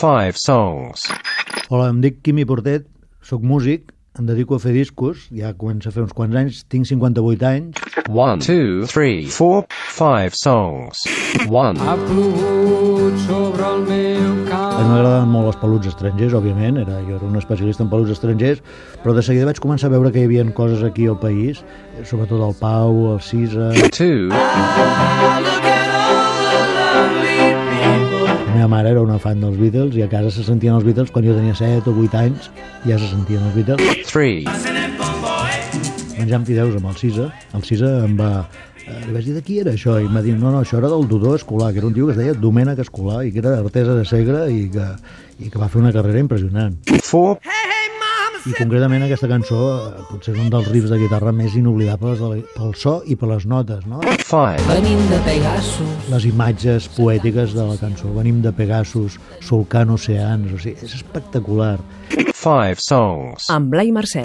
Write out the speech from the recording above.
Five songs. Hola, em dic Quimi Portet, sóc músic, em dedico a fer discos, ja començo a fer uns quants anys, tinc 58 anys. One, two, three, four, five songs. One, Ha plogut sobre el meu A mi m'agradaven molt els peluts estrangers, òbviament, era, jo era un especialista en peluts estrangers, però de seguida vaig començar a veure que hi havia coses aquí al país, eh, sobretot el Pau, el Cisa... two, La meva mare era una fan dels Beatles i a casa se sentien els Beatles quan jo tenia 7 o 8 anys, ja se sentien els Beatles. three, menjant fideus amb el Cisa. El Cisa em va... eh, Li vaig dir de qui era això i em va dir, no, no, això era del Dudó Escolar, que era un tio que es deia Domènec Escolar i que era artesa de Segre i que, i que va fer una carrera impressionant. four, I concretament aquesta cançó eh, potser és un dels riffs de guitarra més inoblidables pel so i per les notes, no? five, Venim de Pegasus. Les imatges poètiques de la cançó. Venim de Pegasus, solcant oceans, o sigui, és espectacular. five songs. amb Blai Mercè.